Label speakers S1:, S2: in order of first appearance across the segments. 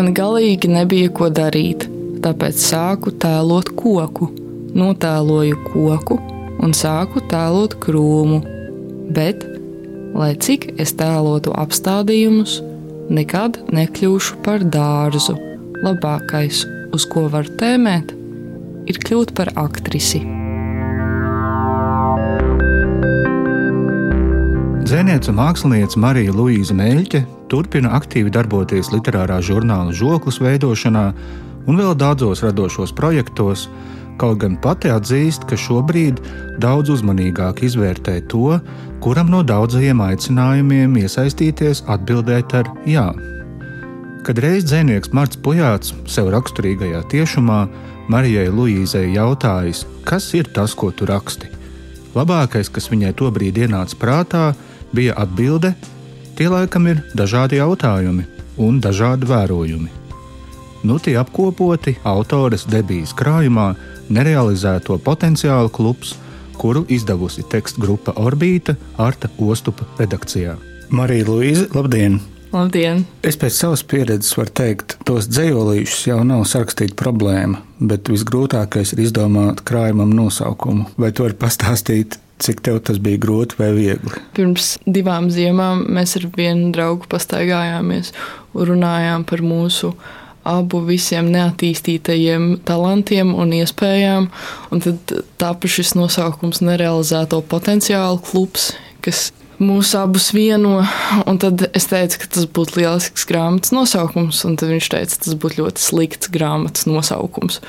S1: Man galīgi nebija ko darīt, tāpēc sāku tēlot koku. Notēloju koku un sāku tēlot krūmu. Bet, lai cik es tēlotu apstādījumus, nekad nekļūšu par dārzu. Labākais, uz ko var tēmēt, ir kļūt par aktrisi.
S2: Dzēniece un mākslinieca Marija Luīza Meļķe turpina aktīvi darboties literārā žurnāla žoklis veidošanā un vēl daudzos radošos projektos, kaut gan pati atzīst, ka šobrīd daudz uzmanīgāk izvērtē to, kuram no daudzajiem aicinājumiem iesaistīties atbildēt ar jā. Kad reiz dzēnieks Marts Pujāts sev raksturīgajā tiešumā Marijai Luīzai jautājis, kas ir tas, ko tu raksti. Labākais, kas viņai tobrīd ienāca prātā, bija atbilde, tie laikam ir dažādi jautājumi un dažādi vērojumi. Nu, tie apkopoti autores debijas krājumā nerealizēto potenciālu klubs, kuru izdevusi tekstu grupa Orbīta Arta Ostupa redakcijā.
S3: Marija Luīze, labdien!
S1: Labdien!
S3: Es pēc savas pieredzes varu teikt, tos dzējolīšus jau nav sarakstīt problēma, bet visgrūtākais ir izdomāt krājumam nosaukumu. Vai tu vari pastāstīt, Cik tev tas bija grūti vai viegli?
S1: Pirms divām ziemām mēs ar vienu draugu pastaigājāmies un runājām par mūsu abu visiem neattīstītajiem talantiem un iespējām. Un tad tāpa šis nosaukums nerealizēto potenciālu klubs, kas mūs abus vieno. Un tad es teicu, ka tas būtu lielisks grāmatas nosaukums, un viņš teica, ka tas būtu ļoti slikts grāmatas nosaukums.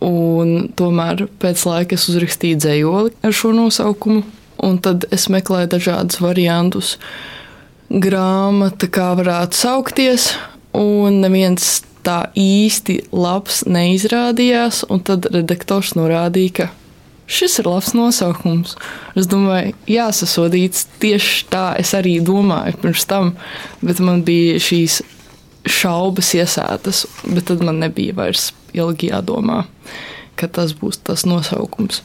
S1: Un tomēr pēc laika es uzrakstīju dzējoli ar šo nosaukumu, un tad es meklēju dažādus variantus. Grāmata, kā varētu saukties, un neviens tā īsti labs neizrādījās, un tad redaktors norādīja, ka šis ir labs nosaukums. Es domāju, jāsasodīts tieši tā es arī domāju pirms tam, bet man bija šīs šaubas iesētas, bet tad man nebija vairs ilgi jādomā, ka tas būs tas nosaukums.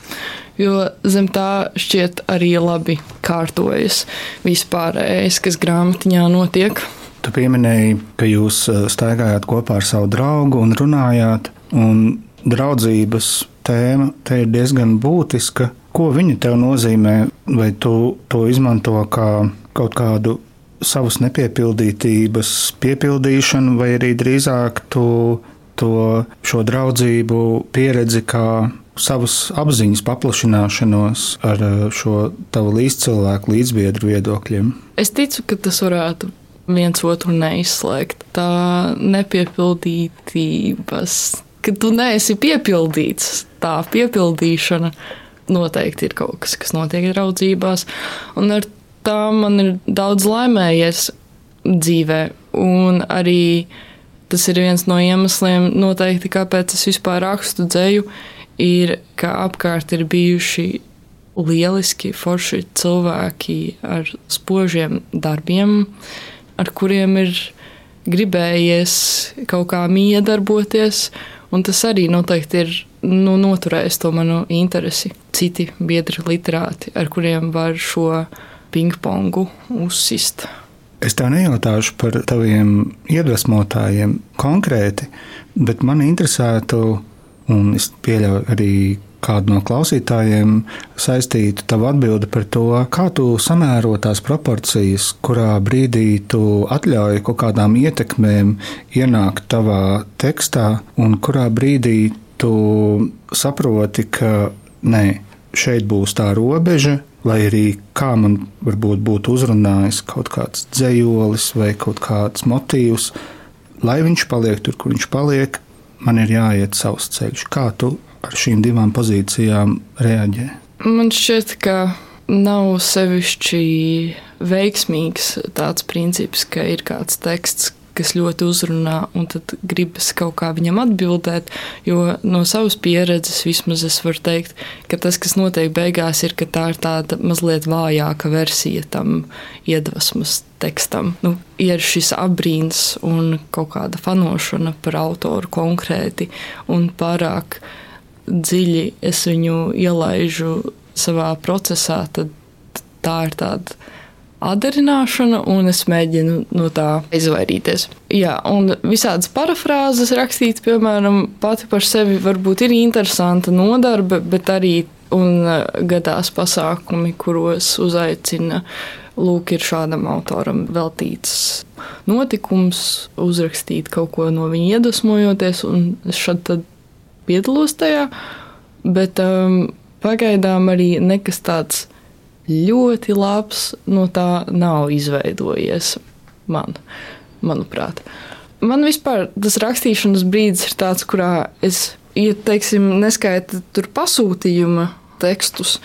S1: Jo zem tā šķiet arī labi kārtojas vispārējais, kas grāmatiņā notiek.
S3: Tu pieminēji, ka jūs uh, staigājāt kopā ar savu draugu un runājāt, un draudzības tēma te ir diezgan būtiska. Ko viņa tev nozīmē? Vai tu to izmanto kā kaut kādu savas nepiepildītības piepildīšanu, vai arī drīzāk tu to šo draudzību pieredzi kā savas apziņas paplašināšanos ar eh, šo tavu līdzcilvēku, līdzbiedru viedokļiem?
S1: Es ticu, ka tas varētu viens otru neizslēgt. Tā nepiepildītības, ka tu neesi piepildīts, tā piepildīšana noteikti ir kaut kas, kas notiek draudzībās. Un ar tā man ir daudz laimējies dzīvē. Un arī tas ir viens no iemesliem, noteikti, kāpēc es vispār rakstu dzēju, ir, ka apkārt ir bijuši lieliski, forši cilvēki ar spožiem darbiem, ar kuriem ir gribējies kaut kā miedarboties, un tas arī noteikti ir nu, noturējis to manu interesi. Citi biedri literāti, ar kuriem var šo pingpongu uzsist.
S3: Es tev nejautāšu par taviem iedvesmotājiem konkrēti, bet man interesētu, un es pieļauju arī kādu no klausītājiem saistītu tavu atbildi par to, kā tu samēro tās proporcijas, kurā brīdī tu atļauj kaut kādām ietekmēm ienākt tavā tekstā, un kurā brīdī tu saproti, ka nē, šeit būs tā robeža, lai arī kā man varbūt būtu uzrunājis kaut kāds dzējolis vai kaut kāds motīvs, lai viņš paliek tur, kur viņš paliek, man ir jāiet savs ceļš. Kā tu ar šīm divām pozīcijām reaģē?
S1: Man šķiet, ka nav sevišķi veiksmīgs tāds princips, ka ir kāds teksts, kas ļoti uzrunā, un tad gribas kaut kā viņam atbildēt. Jo no savas pieredzes vismaz es varu teikt, ka tas, kas notiek beigās, ir, ka tā ir tāda mazliet vājāka versija tam iedvesmas tekstam. Nu, ir šis apbrīns un kaut kāda fanošana par autoru konkrēti, un pārāk dziļi es viņu ielaižu savā procesā, tad tā ir tāda atdarināšana, un es mēģinu no tā izvairīties. Jā, un visādas parafrāzes rakstīt, piemēram, pati par sevi varbūt ir interesanta nodarbe, bet arī un gadās pasākumi, kuros uzaicina. Lūk, ir šādam autoram veltīts notikums, uzrakstīt kaut ko no viņa iedvesmojoties, un es šad piedalos tajā. Bet um, pagaidām arī nekas tāds ļoti labs no tā nav izveidojies man, manuprāt. Man vispār tas rakstīšanas brīdis ir tāds, kurā es, ja teiksim, neskaitu tur pasūtījuma tekstus,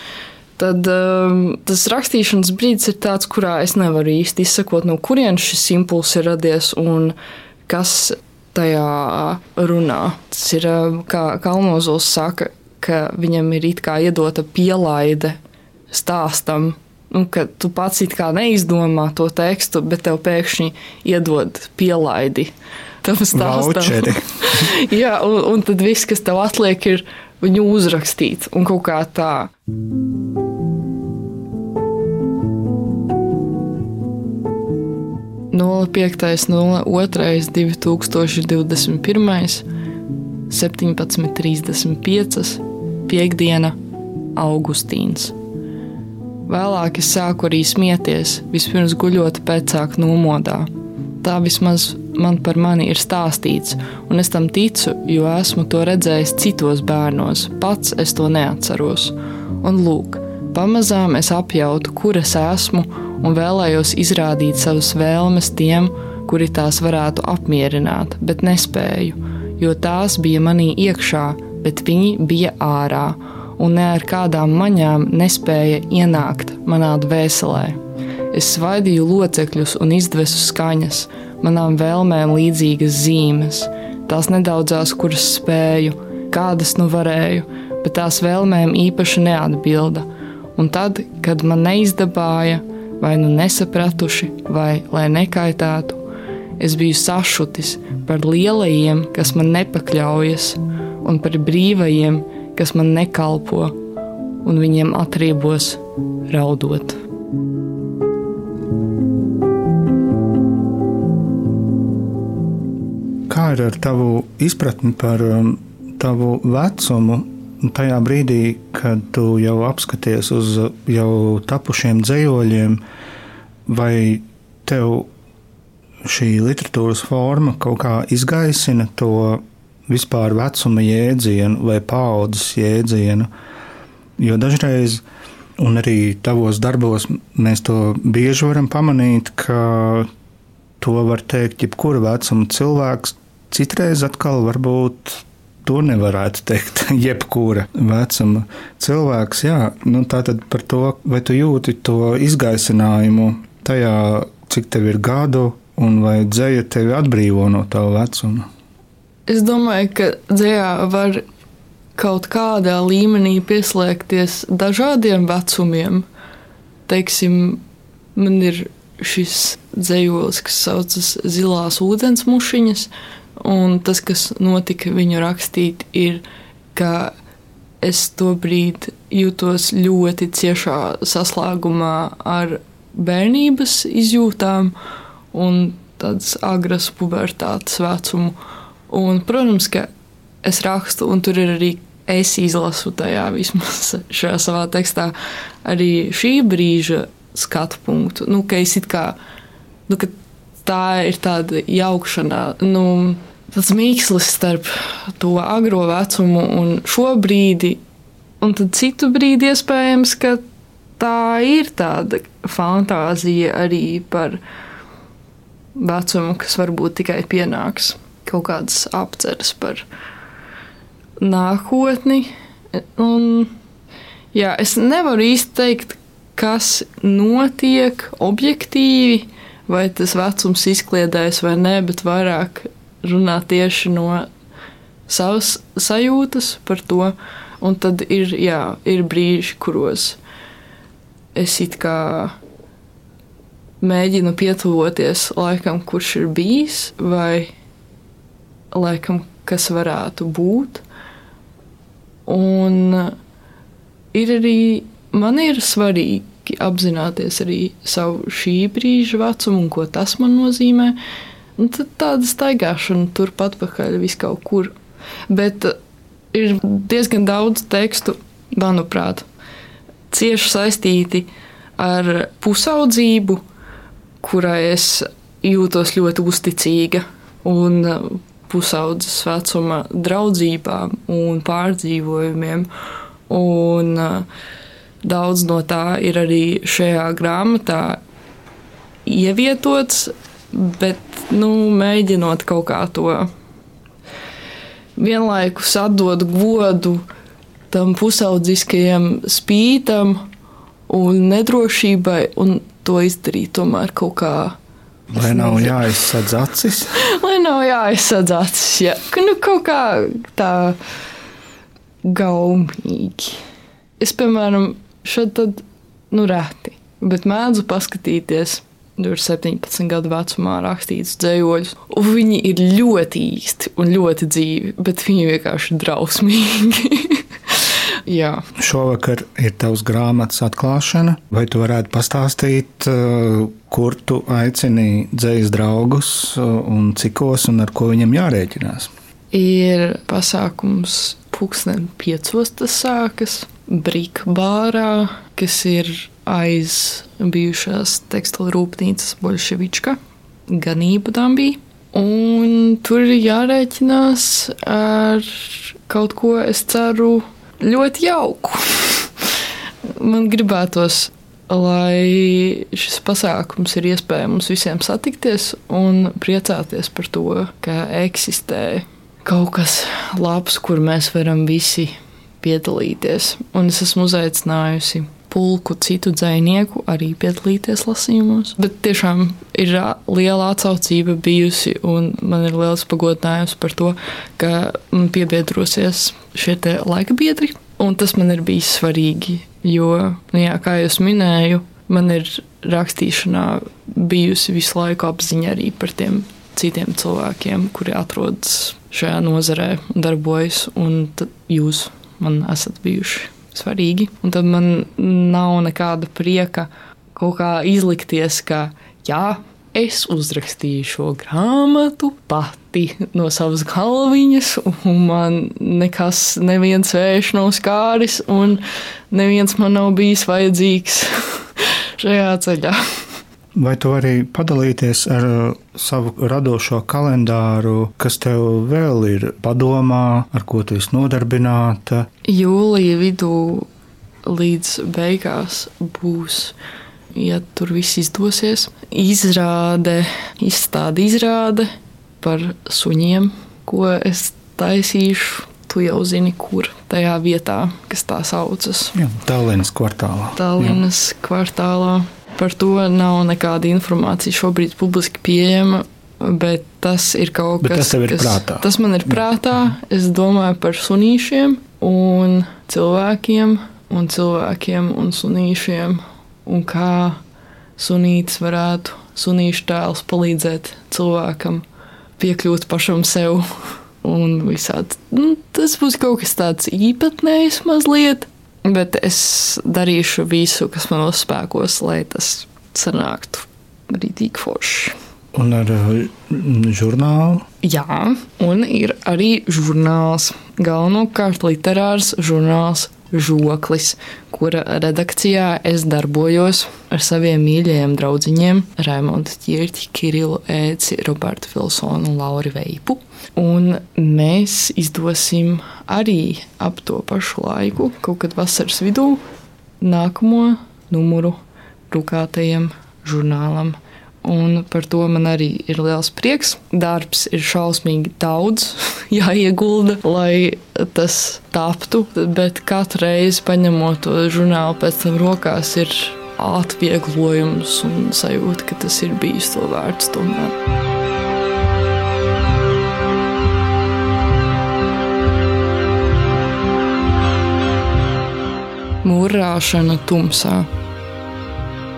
S1: tad um, tas rakstīšanas brīdis ir tāds, kurā es nevaru īsti izsakot, no kurienes šis impulss ir radies un kas tajā runā. Tas ir, um, kā Kalnozols saka, ka viņam ir it kā iedota pielaide stāstam, nu, ka tu pats it kā neizdomā to tekstu, bet tev pēkšņi iedod pielaidi tam stāstam. Jā, un, un tad viss, kas tev atliek, ir viņu uzrakstīt un kaut kā tā. Nola 5, 02, 2021, 17.35, Piektdiena, Augustīns. Vēlāk es sāku arī smieties, vispirms guļot pēcāk nomodā. Tā vismaz man par mani ir stāstīts, un es tam ticu, jo esmu to redzējis citos bērnos, pats es to neatceros. Un lūk, pamazām es apjautu, kur es esmu, un vēlējos izrādīt savas vēlmes tiem, kuri tās varētu apmierināt, bet nespēju, jo tās bija manī iekšā, bet viņi bija ārā un ne ar kādām maņām nespēja ienākt manā dvēselē. Es svaidīju locekļus un izdvesu skaņas, manām vēlmēm līdzīgas zīmes, tās nedaudzās, kuras spēju, kādas nu varēju, bet tās vēlmēm īpaši neatbilda. Un tad, kad man neizdabāja, vai nu nesapratuši, vai lai nekaitētu, es biju sašutis par lielajiem, kas man nepakļaujas, un par brīvajiem, kas man nekalpo, un viņiem atriebos raudot.
S3: Kā ir ar tavu izpratni par um, tavu vecumu? Tajā brīdī, kad tu jau apskaties uz jau tapušiem dzējoļiem, vai tev šī literatūras forma kaut kā izgaisina to vispār vecuma jēdzienu vai paudzes jēdzienu. Jo dažreiz, un arī tavos darbos, mēs to bieži varam pamanīt, ka to var teikt jebkura vecuma cilvēks. Citreiz atkal varbūt to nevarētu teikt. Jebkura vecuma cilvēks, jā, nu tā tad par to, vai tu jūti to izgaisinājumu tajā, cik tev ir gadu, un vai dzēja tevi atbrīvo no tā vecuma.
S1: Es domāju, ka dzējā var kaut kādā līmenī pieslēgties dažādiem vecumiem. Teiksim, man ir šis dzējolis, kas saucas Zilās ūdens mušiņas, un tas, kas notika viņu rakstīt, ir, ka es to brīdi jūtos ļoti ciešā saslēgumā ar bērnības izjūtām un tādas agras pubertātes vecumu. Un, protams, ka es rakstu, un tur ir arī es izlasu tajā vismaz šajā savā tekstā arī šī brīža skatu punktu. Nu, ka es it kā, nu, tā ir tāda jaukšanā, nu, tāds mīkslis starp to agro vecumu un šo brīdi, un tad citu brīdi iespējams, ka tā ir tāda fantāzija arī par vecumu, kas varbūt tikai pienāks kaut kādas apceres par nākotni. Un, jā, es nevaru īsti teikt, kas notiek objektīvi, vai tas vecums izkliedēs vai nē, bet vairāk runā tieši no savas sajūtas par to. Un tad ir, jā, ir brīži, kuros es it kā mēģinu pietuvoties laikam, kurš ir bijis, vai laikam, kas varētu būt. Un ir arī man ir svarīgi apzināties arī savu šī brīža vecumu un ko tas man nozīmē. Un tad tāda staigāšana turpat pakaļ vis kaut kur. Bet ir diezgan daudz tekstu, manuprāt, cieši saistīti ar pusaudzību, kurai es jūtos ļoti uzticīga un pusaudzes vecuma draudzībām un pārdzīvojumiem. Un, uh, daudz no tā ir arī šajā grāmatā ievietots, bet nu, mēģinot kaut kā to vienlaikus atdot godu tam pusaudziskajam spītam un nedrošībai, un to izdarīt tomēr kaut kā.
S3: Lai nav jāizsadz acis.
S1: Lai nav jāizsadz acis, ja nu, kaut kā tā gaumīgi. Es, piemēram, šeit tad, nu, reti, bet mēdzu paskatīties. Tur ir 17 gadu vecumā rakstīts dzējoļus, viņi ir ļoti īsti un ļoti dzīvi, bet viņi vienkārši drausmīgi. Jā.
S3: Šovakar ir tavs grāmatas atklāšana. Vai tu varētu pastāstīt, uh, kur tu aicini dzīslu draugus uh, un cikos un ar ko viņam jārēķinās?
S1: Ir pasākums pulksten piecos tas sākas. Brīkbārā, kas ir aiz bijušās tekstilu rūpnīcas Bolševička, ganību dambī. Un tur ir jārēķinās ar kaut ko, es ceru, ļoti jauku. Man gribētos, lai šis pasākums ir iespējams visiem satikties un priecāties par to, ka eksistē kaut kas labs, kur mēs varam visi piedalīties. Un es esmu uzaicinājusi pulku citu dzinieku arī piedalīties lasījumos. Bet tiešām ir liela atsaucība bijusi, un man ir liels pagodinājums par to, ka piebiedrosies šie laika biedri. Un tas man ir bijis svarīgi, jo, nu jā, kā jau minēju, man ir rakstīšanā bijusi visu laiku apziņa arī par tiem citiem cilvēkiem, kuri atrodas šajā nozarē un darbojas, un jūs man esat bijuši svarīgi. Un tad man nav nekāda prieka kaut kā izlikties, ka jā, es uzrakstīju šo grāmatu pati no savas galviņas, un man nekas, neviens vējš nav skāris, un neviens man nav bijis vajadzīgs šajā ceļā.
S3: Vai tu vari padalīties ar uh, savu radošo kalendāru, kas tev vēl ir padomā, ar ko tu esi nodarbināta?
S1: Jūlija vidū līdz beigās būs, ja tur viss izdosies, izrāde, izstāde izrāde par suņiem, ko es taisīšu. Tu jau zini, kur tajā vietā, kas tā saucas.
S3: Tallinas kvartālā.
S1: Tallinas Jā. kvartālā. Par to nav nekāda informācija šobrīd publiski pieejama. Bet tas ir kaut bet kas
S3: tas, ir kas prātā.
S1: tas man ir prātā. Es domāju par sunīšiem un cilvēkiem, un cilvēkiem un sunīšiem, un kā sunītis varētu, sunīšu tēls palīdzēt cilvēkam piekļūt pašam sev. Un visādi. Nu, tas būs kaut kas tāds īpatnējs mazliet, Bet es darīšu visu, kas manos spēkos, lai tas sanāktu rītīgi forši.
S3: Un ar uh, žurnālu?
S1: Jā, un ir arī žurnāls. Galvenokārt literārs žurnāls Žoklis, kura redakcijā es darbojos ar saviem mīļajiem draugiem Raimondu Čirķi, Kirilu Ēci, Robertu Vilsonu un Lauri Veipu. Un mēs izdosim arī ap to pašu laiku, kaut kad vasaras vidū, nākamo numuru drukātajam žurnālam Un par to man arī ir liels prieks. Darbs ir šausmīgi daudz, jāiegulda, lai tas taptu. Bet katru reizi paņemot to žurnālu pēc tam rokās, ir atvieglojums un sajūta, ka tas ir bijis to vērts tomēr. Mūrāšana tumsā.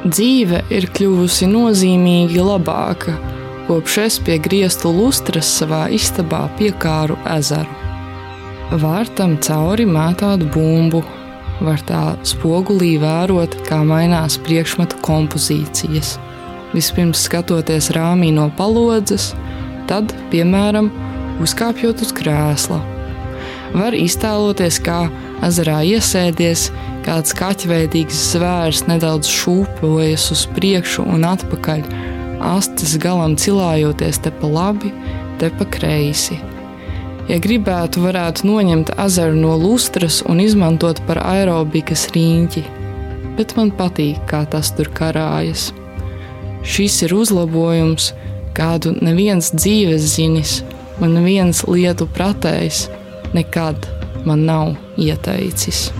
S1: Dzīve ir kļuvusi nozīmīgi labāka, kopš es pie griestu lustras savā istabā piekāru ezeru. Vārtam cauri mētātu bumbu, var tā spogulī vērot, kā mainās priekšmetu kompozīcijas. Vispirms skatoties rāmī no palodzes, tad, piemēram, uzkāpjot uz krēsla. Var iztēloties, kā ezerā iesēdies, kāds kaķveidīgs zvērs nedaudz šūpojas uz priekšu un atpakaļ, astes galam cilājoties te pa labi, te pa kreisi. Ja gribētu, varētu noņemt ezeru no lustras un izmantot par aerobikas rīņķi, bet man patīk, kā tas tur karājas. Šis ir uzlabojums, kādu neviens dzīves zinis, man neviens lietu pratējs nekad man nav ieteicis.